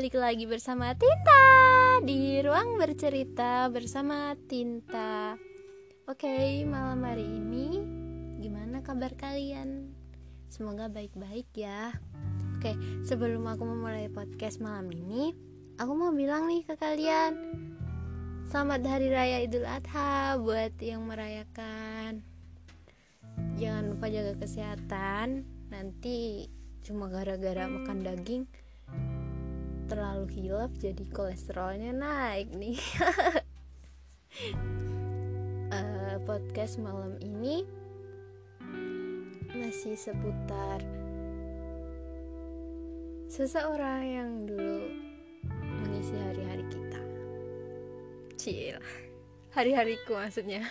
balik lagi bersama Tinta di ruang bercerita bersama Tinta. Oke, malam hari ini gimana kabar kalian? Semoga baik-baik ya. Oke, sebelum aku memulai podcast malam ini, aku mau bilang nih ke kalian, selamat hari raya Idul Adha buat yang merayakan. Jangan lupa jaga kesehatan. Nanti cuma gara-gara makan daging terlalu hilaf jadi kolesterolnya naik nih. Uh, podcast malam ini masih seputar seseorang yang dulu mengisi hari-hari kita. Cil hari-hariku maksudnya.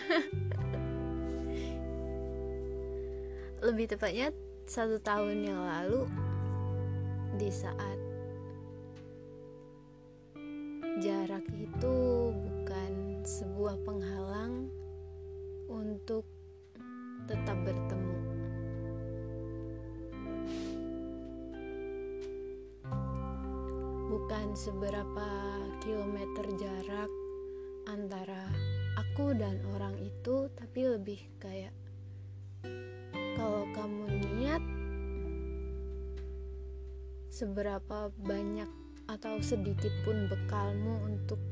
Lebih tepatnya satu tahun yang lalu di saat jarak itu bukan sebuah penghalang untuk tetap bertemu. Bukan seberapa kilometer jarak antara aku dan orang itu, tapi lebih kayak kalau kamu niat seberapa banyak atau sedikit pun bekalmu untuk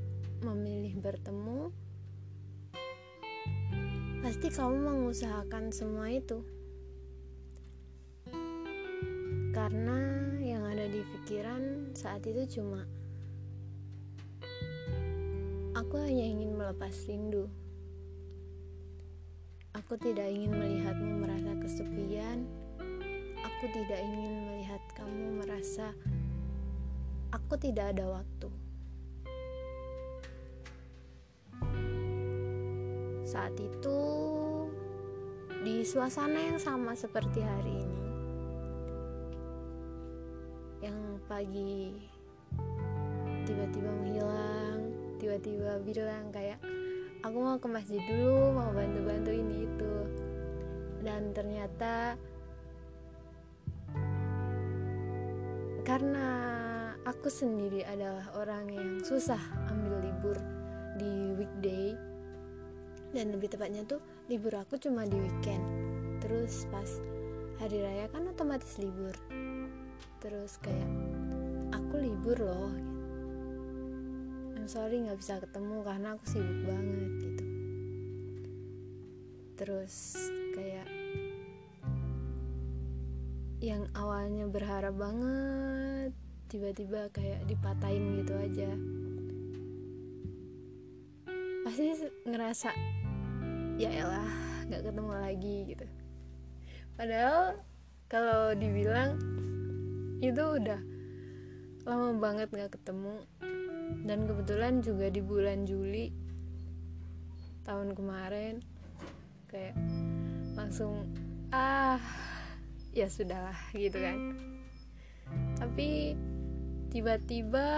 memilih bertemu, pasti kamu mengusahakan semua itu. Karena yang ada di pikiran saat itu cuma aku hanya ingin melepas rindu. Aku tidak ingin melihatmu merasa kesepian. Aku tidak ingin melihat kamu merasa aku tidak ada waktu. Saat itu, di suasana yang sama seperti hari ini, yang pagi tiba-tiba menghilang, tiba-tiba bilang kayak aku mau ke masjid dulu, mau bantu-bantu ini itu, dan ternyata karena aku sendiri adalah orang yang susah ambil libur di weekday. Dan lebih tepatnya tuh libur aku cuma di weekend. Terus pas hari raya kan otomatis libur. Terus kayak aku libur loh I'm sorry nggak bisa ketemu karena aku sibuk banget gitu. Terus kayak yang awalnya berharap banget tiba-tiba kayak dipatahin gitu aja. Pasti ngerasa ya elah nggak ketemu lagi gitu. Padahal kalau dibilang itu udah lama banget nggak ketemu dan kebetulan juga di bulan Juli tahun kemarin kayak langsung ah ya sudahlah gitu kan. Tapi tiba-tiba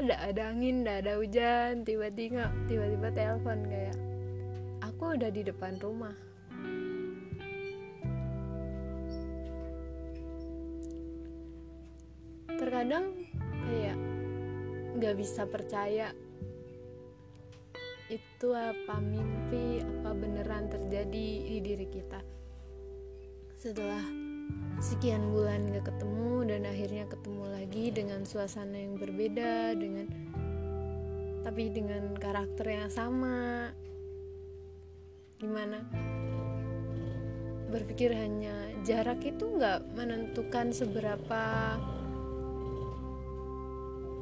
tidak ada angin tidak ada hujan tiba-tiba tiba-tiba telepon kayak aku udah di depan rumah. Terkadang kayak nggak bisa percaya itu apa mimpi? Apa beneran terjadi di diri kita? Setelah sekian bulan gak ketemu dan akhirnya ketemu lagi dengan suasana yang berbeda dengan tapi dengan karakter yang sama. Gimana? Berpikir hanya jarak itu nggak menentukan seberapa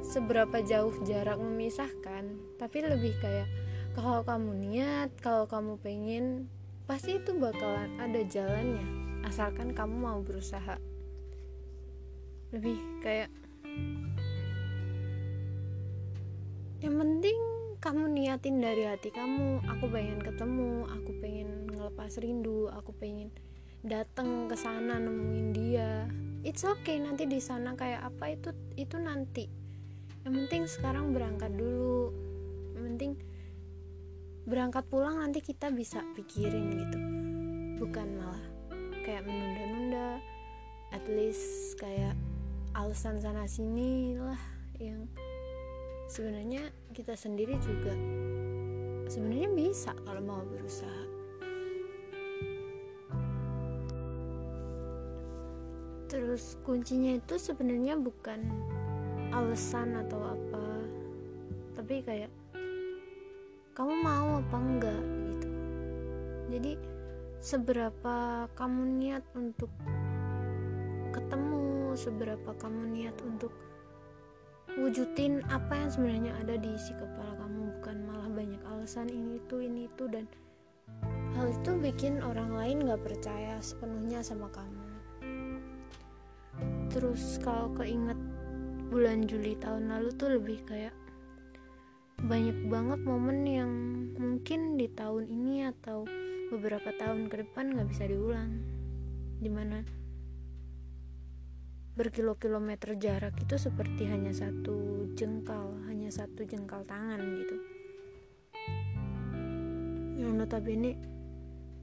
seberapa jauh jarak memisahkan tapi lebih kayak kalau kamu niat kalau kamu pengen pasti itu bakalan ada jalannya asalkan kamu mau berusaha. Lebih kayak yang penting kamu niatin dari hati kamu. Aku pengen ketemu aku pengen ngelepas rindu aku pengen datang ke sana nemuin dia. It's okay nanti di sana kayak apa itu itu nanti. Yang penting sekarang berangkat dulu. Yang penting berangkat pulang nanti kita bisa pikirin gitu. Bukan malah kayak menunda-nunda. At least kayak alasan sana sini lah yang sebenarnya kita sendiri juga sebenarnya bisa kalau mau berusaha. Terus kuncinya itu sebenarnya bukan alasan atau apa tapi kayak kamu mau apa enggak gitu. Jadi seberapa kamu niat untuk ketemu seberapa kamu niat untuk wujudin apa yang sebenarnya ada di isi kepala kamu bukan malah banyak alasan ini itu ini itu dan hal itu bikin orang lain gak percaya sepenuhnya sama kamu. Terus kalau keinget bulan Juli tahun lalu tuh lebih kayak banyak banget momen yang mungkin di tahun ini atau beberapa tahun ke depan nggak bisa diulang. Di mana berkilo-kilometer jarak itu seperti hanya satu jengkal hanya satu jengkal tangan gitu. Yang notabene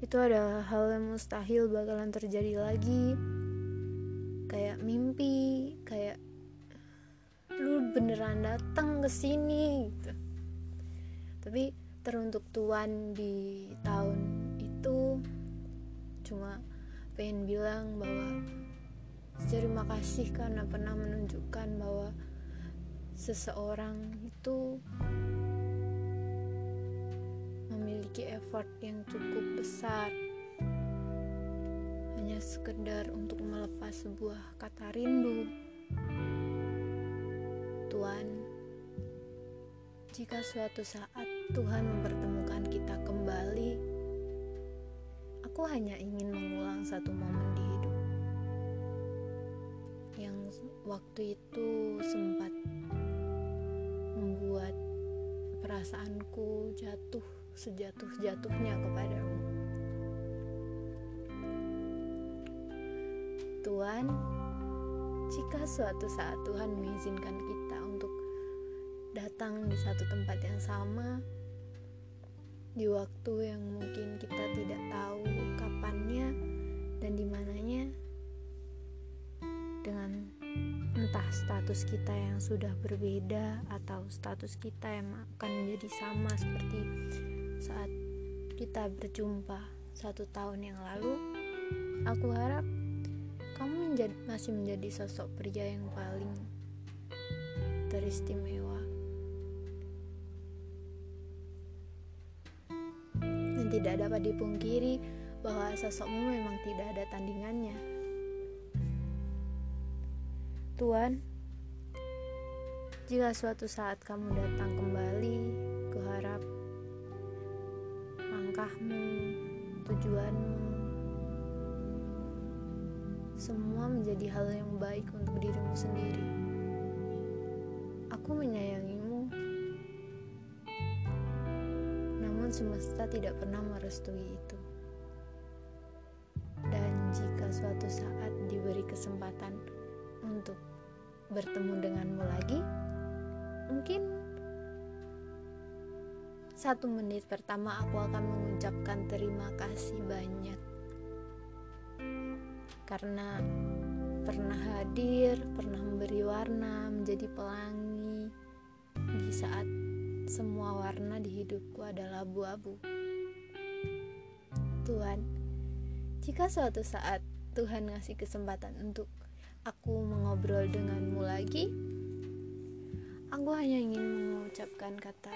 itu adalah hal yang mustahil bakalan terjadi lagi. Kayak mimpi kayak lu beneran datang ke sini gitu. Tapi teruntuk Tuhan di tahun cuma pengen bilang bahwa terima kasih karena pernah menunjukkan bahwa seseorang itu memiliki effort yang cukup besar hanya sekedar untuk melepas sebuah kata rindu. Tuhan, jika suatu saat Tuhan mempertemukan aku hanya ingin mengulang satu momen di hidup yang waktu itu sempat membuat perasaanku jatuh sejatuh-jatuhnya kepadamu. Tuhan, jika suatu saat Tuhan mengizinkan kita untuk datang di satu tempat yang sama, di waktu yang mungkin kita tidak tahu kapannya dan di mananya, dengan entah status kita yang sudah berbeda atau status kita yang akan menjadi sama seperti saat kita berjumpa satu tahun yang lalu, aku harap kamu menjadi, masih menjadi sosok pria yang paling teristimewa tidak dapat dipungkiri bahwa sosokmu memang tidak ada tandingannya Tuhan jika suatu saat kamu datang kembali kuharap langkahmu tujuanmu semua menjadi hal yang baik untuk dirimu sendiri. Aku menyayangimu, namun semesta tidak pernah merestui itu. Dan jika suatu saat diberi kesempatan untuk bertemu denganmu lagi, mungkin satu menit pertama aku akan mengucapkan terima kasih banyak karena pernah hadir, pernah memberi warna, menjadi pelangi di saat semua warna di hidupku adalah abu-abu. Tuhan, jika suatu saat Tuhan ngasih kesempatan untuk aku mengobrol denganmu lagi, aku hanya ingin mengucapkan kata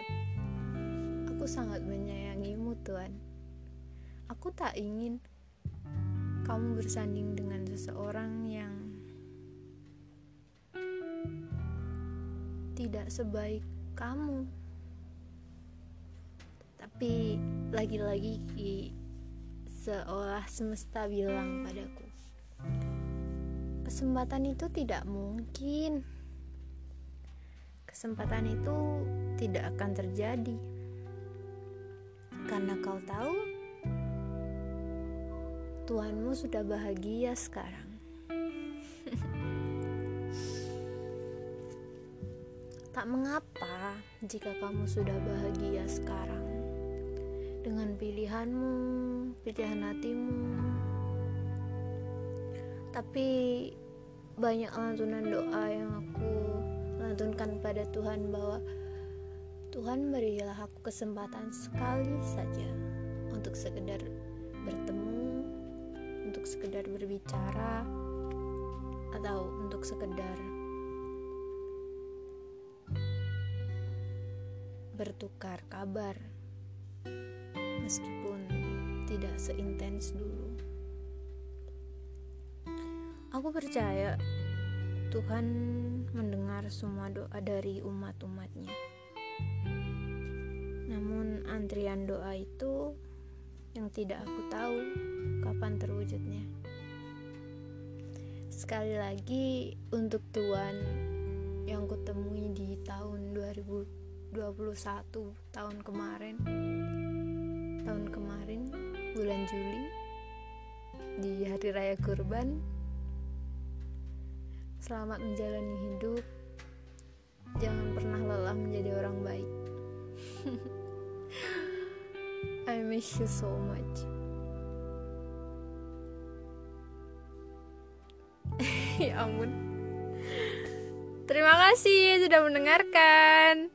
aku sangat menyayangimu Tuhan. Aku tak ingin kamu bersanding dengan seseorang yang tidak sebaik kamu tapi lagi-lagi seolah semesta bilang padaku kesempatan itu tidak mungkin. Kesempatan itu tidak akan terjadi. Karena kau tahu Tuhanmu sudah bahagia sekarang. tak mengapa jika kamu sudah bahagia sekarang dengan pilihanmu, pilihan hatimu. Tapi banyak lantunan doa yang aku melantunkan pada Tuhan bahwa Tuhan berilah aku kesempatan sekali saja untuk sekedar bertemu, untuk sekedar berbicara, atau untuk sekedar bertukar kabar meskipun tidak seintens dulu. Aku percaya Tuhan mendengar semua doa dari umat-umatnya. Namun antrian doa itu yang tidak aku tahu kapan terwujudnya. Sekali lagi untuk Tuhan yang kutemui di tahun 2021 tahun kemarin tahun kemarin bulan Juli di hari raya kurban selamat menjalani hidup jangan pernah lelah menjadi orang baik I miss you so much. ya ampun. Terima kasih sudah mendengarkan.